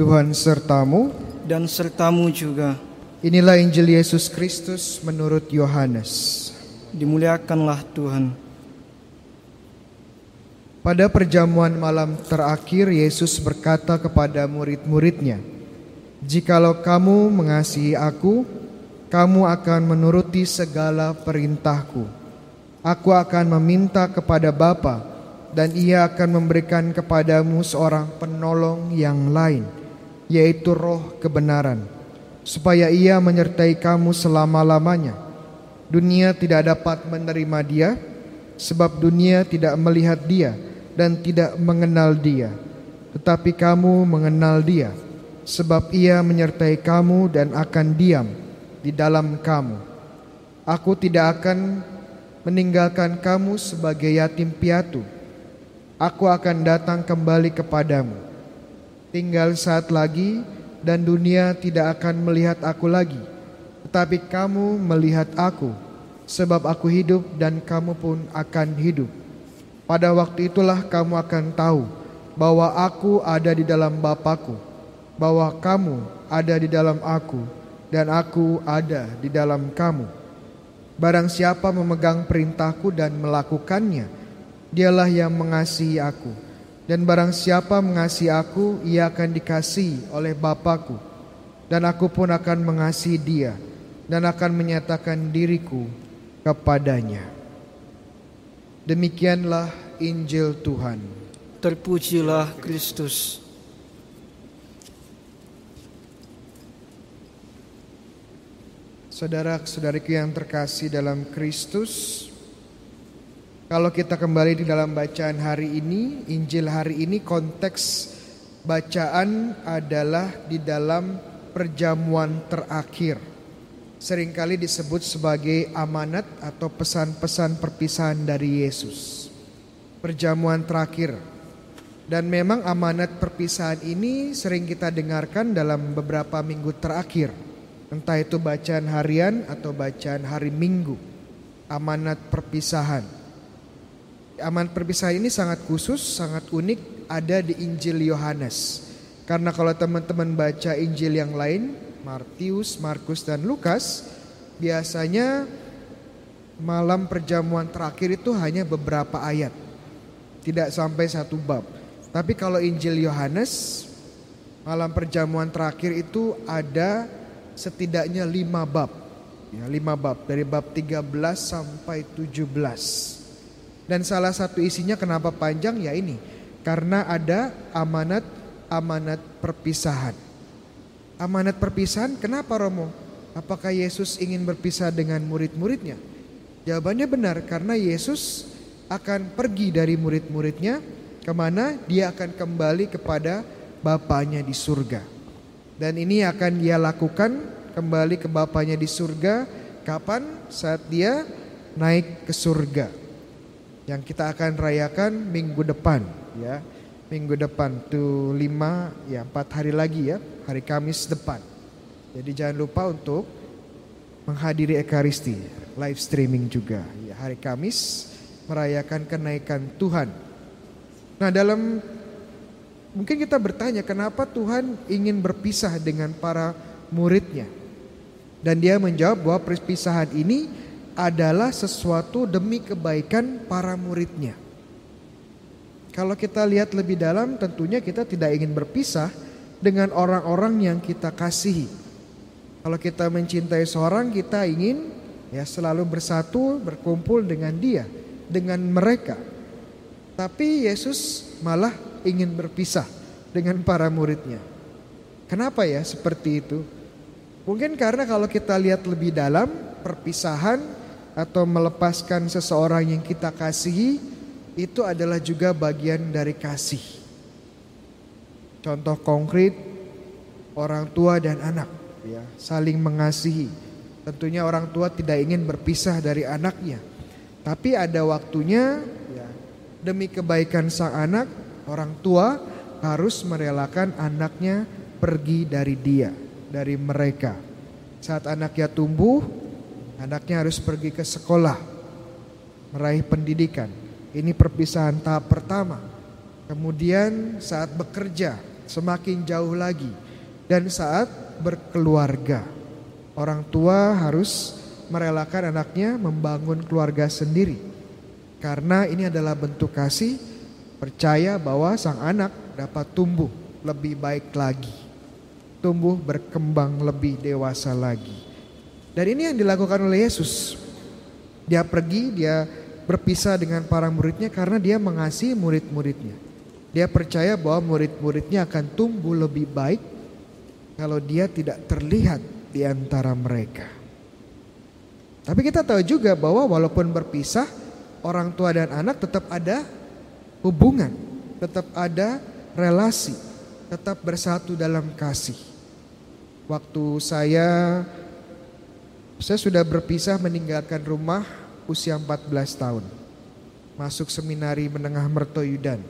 Tuhan sertamu dan sertamu juga. Inilah Injil Yesus Kristus menurut Yohanes. Dimuliakanlah Tuhan. Pada perjamuan malam terakhir Yesus berkata kepada murid-muridnya, "Jikalau kamu mengasihi aku, kamu akan menuruti segala perintahku. Aku akan meminta kepada Bapa, dan Ia akan memberikan kepadamu seorang penolong yang lain, yaitu Roh kebenaran, supaya Ia menyertai kamu selama-lamanya. Dunia tidak dapat menerima Dia, sebab dunia tidak melihat Dia." dan tidak mengenal Dia, tetapi kamu mengenal Dia, sebab Ia menyertai kamu dan akan diam di dalam kamu. Aku tidak akan meninggalkan kamu sebagai yatim piatu. Aku akan datang kembali kepadamu. Tinggal saat lagi dan dunia tidak akan melihat aku lagi, tetapi kamu melihat aku, sebab aku hidup dan kamu pun akan hidup. Pada waktu itulah kamu akan tahu bahwa aku ada di dalam Bapakku, bahwa kamu ada di dalam aku, dan aku ada di dalam kamu. Barang siapa memegang perintahku dan melakukannya, dialah yang mengasihi aku. Dan barang siapa mengasihi aku, ia akan dikasihi oleh Bapakku. Dan aku pun akan mengasihi dia, dan akan menyatakan diriku kepadanya. Demikianlah Injil Tuhan. Terpujilah Kristus. Saudara-saudariku yang terkasih dalam Kristus, kalau kita kembali di dalam bacaan hari ini, Injil hari ini konteks bacaan adalah di dalam perjamuan terakhir sering kali disebut sebagai amanat atau pesan-pesan perpisahan dari Yesus. Perjamuan terakhir. Dan memang amanat perpisahan ini sering kita dengarkan dalam beberapa minggu terakhir. Entah itu bacaan harian atau bacaan hari Minggu. Amanat perpisahan. Amanat perpisahan ini sangat khusus, sangat unik ada di Injil Yohanes. Karena kalau teman-teman baca Injil yang lain, Martius, Markus dan Lukas biasanya malam perjamuan terakhir itu hanya beberapa ayat. Tidak sampai satu bab. Tapi kalau Injil Yohanes malam perjamuan terakhir itu ada setidaknya lima bab. Ya, lima bab dari bab 13 sampai 17. Dan salah satu isinya kenapa panjang ya ini. Karena ada amanat-amanat perpisahan. Amanat perpisahan kenapa Romo? Apakah Yesus ingin berpisah dengan murid-muridnya? Jawabannya benar karena Yesus akan pergi dari murid-muridnya ke mana dia akan kembali kepada Bapaknya di surga. Dan ini akan dia lakukan kembali ke Bapaknya di surga kapan? Saat dia naik ke surga. Yang kita akan rayakan minggu depan ya minggu depan tuh lima ya empat hari lagi ya hari Kamis depan. Jadi jangan lupa untuk menghadiri Ekaristi live streaming juga ya hari Kamis merayakan kenaikan Tuhan. Nah dalam mungkin kita bertanya kenapa Tuhan ingin berpisah dengan para muridnya dan dia menjawab bahwa perpisahan ini adalah sesuatu demi kebaikan para muridnya. Kalau kita lihat lebih dalam tentunya kita tidak ingin berpisah dengan orang-orang yang kita kasihi. Kalau kita mencintai seorang kita ingin ya selalu bersatu berkumpul dengan dia, dengan mereka. Tapi Yesus malah ingin berpisah dengan para muridnya. Kenapa ya seperti itu? Mungkin karena kalau kita lihat lebih dalam perpisahan atau melepaskan seseorang yang kita kasihi itu adalah juga bagian dari kasih. Contoh konkret orang tua dan anak ya, saling mengasihi. Tentunya orang tua tidak ingin berpisah dari anaknya. Tapi ada waktunya ya, demi kebaikan sang anak, orang tua harus merelakan anaknya pergi dari dia, dari mereka. Saat anaknya tumbuh, anaknya harus pergi ke sekolah, meraih pendidikan. Ini perpisahan tahap pertama. Kemudian saat bekerja, semakin jauh lagi. Dan saat berkeluarga, orang tua harus merelakan anaknya membangun keluarga sendiri. Karena ini adalah bentuk kasih, percaya bahwa sang anak dapat tumbuh lebih baik lagi. Tumbuh berkembang lebih dewasa lagi. Dan ini yang dilakukan oleh Yesus. Dia pergi, dia berpisah dengan para muridnya karena dia mengasihi murid-muridnya. Dia percaya bahwa murid-muridnya akan tumbuh lebih baik kalau dia tidak terlihat di antara mereka. Tapi kita tahu juga bahwa walaupun berpisah, orang tua dan anak tetap ada hubungan, tetap ada relasi, tetap bersatu dalam kasih. Waktu saya saya sudah berpisah meninggalkan rumah usia 14 tahun. Masuk seminari menengah Mertoyudan.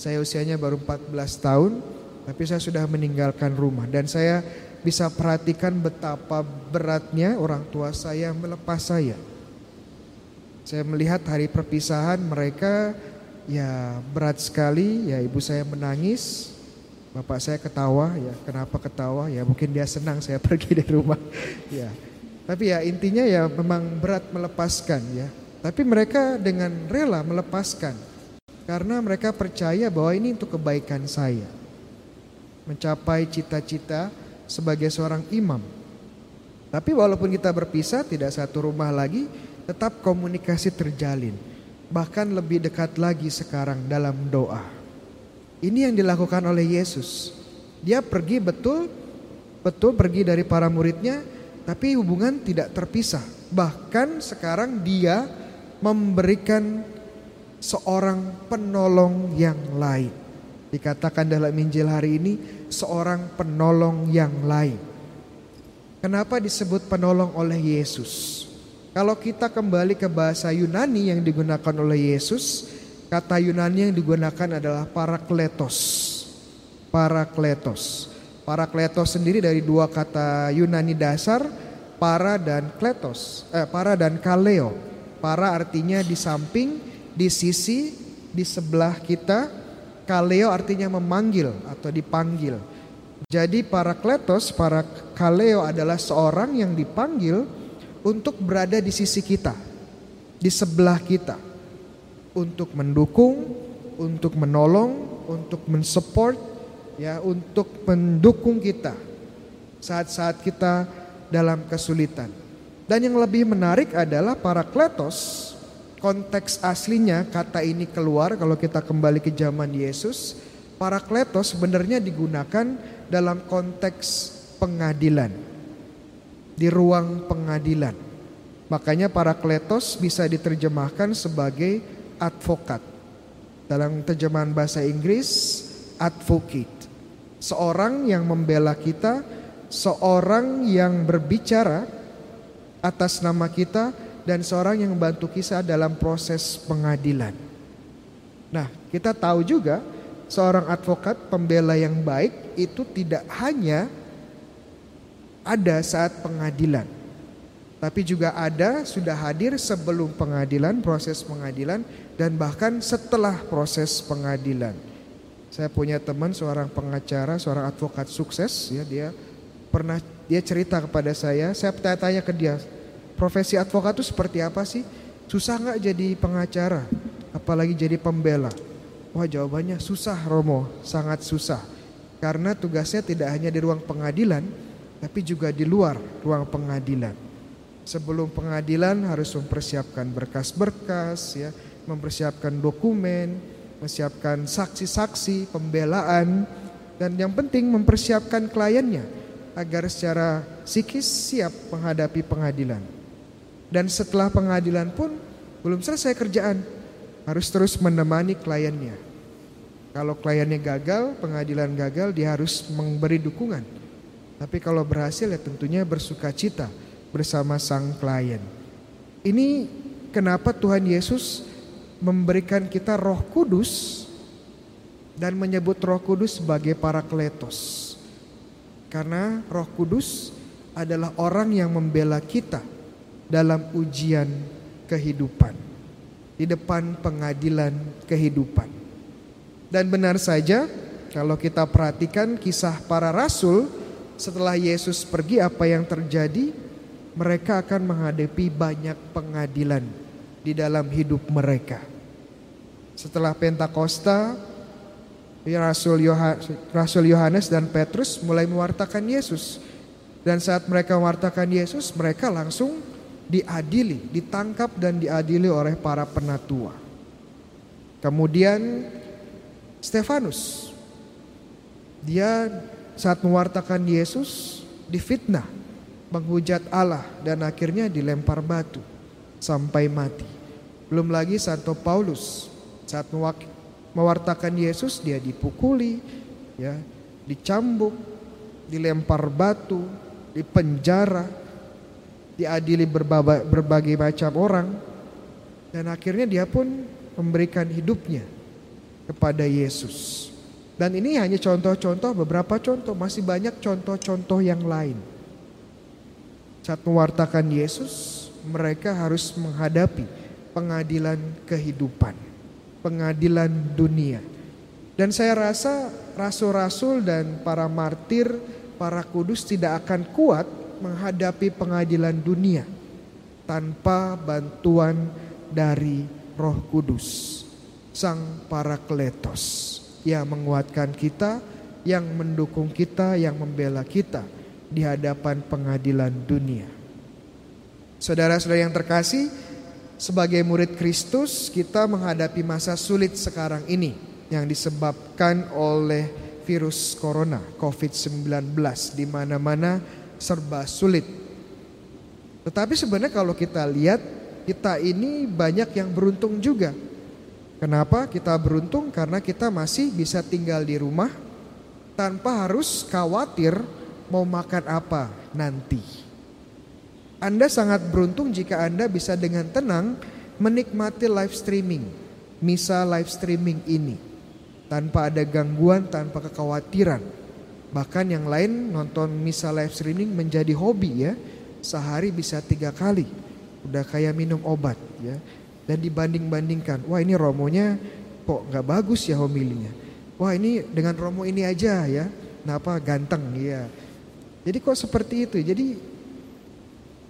Saya usianya baru 14 tahun, tapi saya sudah meninggalkan rumah dan saya bisa perhatikan betapa beratnya orang tua saya melepas saya. Saya melihat hari perpisahan mereka ya berat sekali, ya ibu saya menangis, bapak saya ketawa, ya kenapa ketawa? Ya mungkin dia senang saya pergi dari rumah. ya. Tapi ya intinya ya memang berat melepaskan ya. Tapi mereka dengan rela melepaskan karena mereka percaya bahwa ini untuk kebaikan saya mencapai cita-cita sebagai seorang imam. Tapi walaupun kita berpisah tidak satu rumah lagi, tetap komunikasi terjalin. Bahkan lebih dekat lagi sekarang dalam doa. Ini yang dilakukan oleh Yesus. Dia pergi betul betul pergi dari para muridnya, tapi hubungan tidak terpisah. Bahkan sekarang dia memberikan seorang penolong yang lain. Dikatakan dalam Injil hari ini seorang penolong yang lain. Kenapa disebut penolong oleh Yesus? Kalau kita kembali ke bahasa Yunani yang digunakan oleh Yesus, kata Yunani yang digunakan adalah parakletos. Parakletos. Parakletos sendiri dari dua kata Yunani dasar, para dan kletos, eh, para dan kaleo. Para artinya di samping, di sisi, di sebelah kita, kaleo artinya memanggil atau dipanggil. Jadi para kletos, para kaleo adalah seorang yang dipanggil untuk berada di sisi kita, di sebelah kita, untuk mendukung, untuk menolong, untuk mensupport, ya, untuk mendukung kita saat-saat kita dalam kesulitan. Dan yang lebih menarik adalah para kletos konteks aslinya kata ini keluar kalau kita kembali ke zaman Yesus, parakletos sebenarnya digunakan dalam konteks pengadilan. Di ruang pengadilan. Makanya parakletos bisa diterjemahkan sebagai advokat. Dalam terjemahan bahasa Inggris, advocate. Seorang yang membela kita, seorang yang berbicara atas nama kita dan seorang yang membantu kisah dalam proses pengadilan. Nah, kita tahu juga seorang advokat pembela yang baik itu tidak hanya ada saat pengadilan, tapi juga ada sudah hadir sebelum pengadilan, proses pengadilan dan bahkan setelah proses pengadilan. Saya punya teman seorang pengacara, seorang advokat sukses ya dia pernah dia cerita kepada saya, saya tanya-tanya ke dia, profesi advokat itu seperti apa sih? Susah nggak jadi pengacara, apalagi jadi pembela? Wah jawabannya susah Romo, sangat susah. Karena tugasnya tidak hanya di ruang pengadilan, tapi juga di luar ruang pengadilan. Sebelum pengadilan harus mempersiapkan berkas-berkas, ya, mempersiapkan dokumen, mempersiapkan saksi-saksi, pembelaan, dan yang penting mempersiapkan kliennya agar secara psikis siap menghadapi pengadilan. Dan setelah pengadilan pun belum selesai kerjaan. Harus terus menemani kliennya. Kalau kliennya gagal, pengadilan gagal, dia harus memberi dukungan. Tapi kalau berhasil ya tentunya bersuka cita bersama sang klien. Ini kenapa Tuhan Yesus memberikan kita roh kudus dan menyebut roh kudus sebagai parakletos. Karena roh kudus adalah orang yang membela kita dalam ujian kehidupan, di depan pengadilan kehidupan. Dan benar saja, kalau kita perhatikan kisah para rasul setelah Yesus pergi apa yang terjadi? Mereka akan menghadapi banyak pengadilan di dalam hidup mereka. Setelah Pentakosta, Rasul Yohanes dan Petrus mulai mewartakan Yesus. Dan saat mereka mewartakan Yesus, mereka langsung diadili, ditangkap dan diadili oleh para penatua. Kemudian Stefanus, dia saat mewartakan Yesus difitnah, menghujat Allah dan akhirnya dilempar batu sampai mati. Belum lagi Santo Paulus saat mewartakan Yesus dia dipukuli, ya, dicambuk, dilempar batu, dipenjara, diadili berbagai, berbagai macam orang dan akhirnya dia pun memberikan hidupnya kepada Yesus. Dan ini hanya contoh-contoh, beberapa contoh, masih banyak contoh-contoh yang lain. Saat mewartakan Yesus, mereka harus menghadapi pengadilan kehidupan, pengadilan dunia. Dan saya rasa rasul-rasul dan para martir, para kudus tidak akan kuat menghadapi pengadilan dunia tanpa bantuan dari Roh Kudus, Sang Parakletos yang menguatkan kita, yang mendukung kita, yang membela kita di hadapan pengadilan dunia. Saudara-saudara yang terkasih, sebagai murid Kristus kita menghadapi masa sulit sekarang ini yang disebabkan oleh virus corona COVID-19 di mana-mana serba sulit. Tetapi sebenarnya kalau kita lihat kita ini banyak yang beruntung juga. Kenapa kita beruntung? Karena kita masih bisa tinggal di rumah tanpa harus khawatir mau makan apa nanti. Anda sangat beruntung jika Anda bisa dengan tenang menikmati live streaming, misa live streaming ini tanpa ada gangguan, tanpa kekhawatiran. Bahkan yang lain nonton misa live streaming menjadi hobi ya, sehari bisa tiga kali. Udah kayak minum obat ya. Dan dibanding-bandingkan wah ini romonya kok nggak bagus ya homilinya? Wah ini dengan romo ini aja ya. Kenapa ganteng ya jadi kok seperti itu? Jadi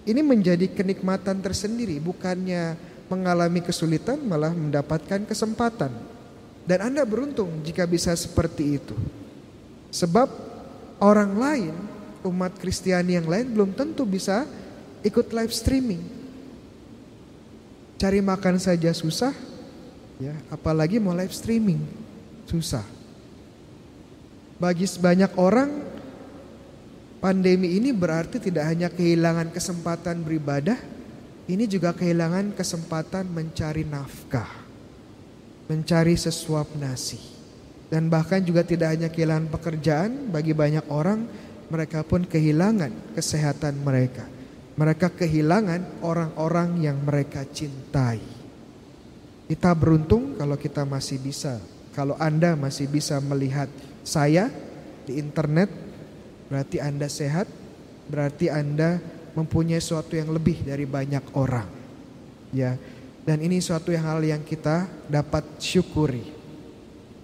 ini menjadi kenikmatan tersendiri bukannya mengalami kesulitan malah mendapatkan kesempatan. Dan Anda beruntung jika bisa seperti itu. Sebab orang lain umat Kristiani yang lain belum tentu bisa ikut live streaming. Cari makan saja susah, ya, apalagi mau live streaming susah. Bagi banyak orang, pandemi ini berarti tidak hanya kehilangan kesempatan beribadah, ini juga kehilangan kesempatan mencari nafkah, mencari sesuap nasi, dan bahkan juga tidak hanya kehilangan pekerjaan. Bagi banyak orang, mereka pun kehilangan kesehatan mereka mereka kehilangan orang-orang yang mereka cintai. Kita beruntung kalau kita masih bisa, kalau Anda masih bisa melihat saya di internet, berarti Anda sehat, berarti Anda mempunyai sesuatu yang lebih dari banyak orang. Ya. Dan ini suatu yang hal yang kita dapat syukuri.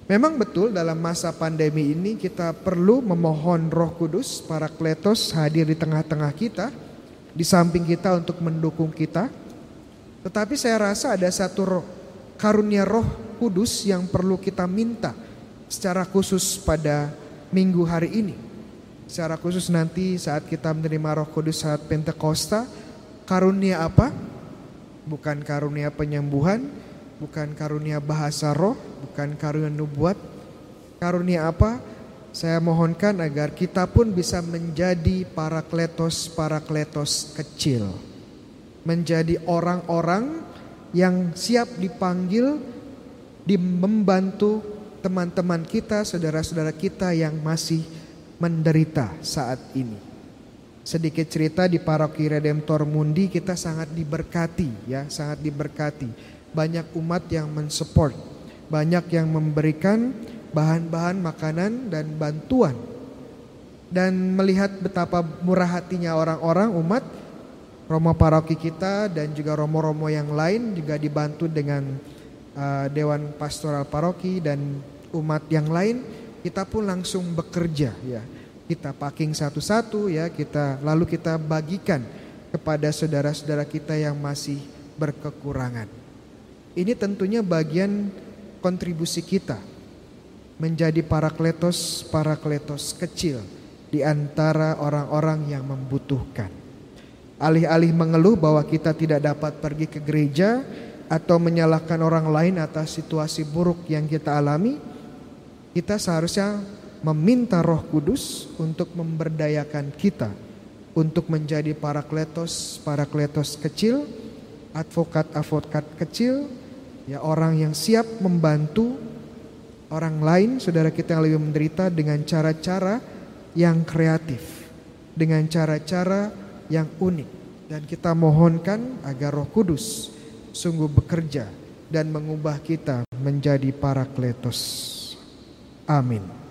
Memang betul dalam masa pandemi ini kita perlu memohon Roh Kudus, para kletos hadir di tengah-tengah kita di samping kita untuk mendukung kita. Tetapi saya rasa ada satu roh, karunia roh kudus yang perlu kita minta secara khusus pada minggu hari ini. Secara khusus nanti saat kita menerima roh kudus saat Pentakosta, karunia apa? Bukan karunia penyembuhan, bukan karunia bahasa roh, bukan karunia nubuat. Karunia apa? Saya mohonkan agar kita pun bisa menjadi para kletos-para kletos kecil. Menjadi orang-orang yang siap dipanggil di membantu teman-teman kita, saudara-saudara kita yang masih menderita saat ini. Sedikit cerita di paroki Redemptor Mundi kita sangat diberkati ya, sangat diberkati. Banyak umat yang mensupport, banyak yang memberikan bahan-bahan makanan dan bantuan. Dan melihat betapa murah hatinya orang-orang umat Romo paroki kita dan juga romo-romo yang lain juga dibantu dengan uh, Dewan Pastoral Paroki dan umat yang lain kita pun langsung bekerja ya. Kita packing satu-satu ya, kita lalu kita bagikan kepada saudara-saudara kita yang masih berkekurangan. Ini tentunya bagian kontribusi kita menjadi parakletos parakletos kecil di antara orang-orang yang membutuhkan. Alih-alih mengeluh bahwa kita tidak dapat pergi ke gereja atau menyalahkan orang lain atas situasi buruk yang kita alami, kita seharusnya meminta Roh Kudus untuk memberdayakan kita untuk menjadi parakletos, parakletos kecil, advokat-advokat kecil, ya orang yang siap membantu orang lain, saudara kita yang lebih menderita dengan cara-cara yang kreatif, dengan cara-cara yang unik. Dan kita mohonkan agar Roh Kudus sungguh bekerja dan mengubah kita menjadi parakletos. Amin.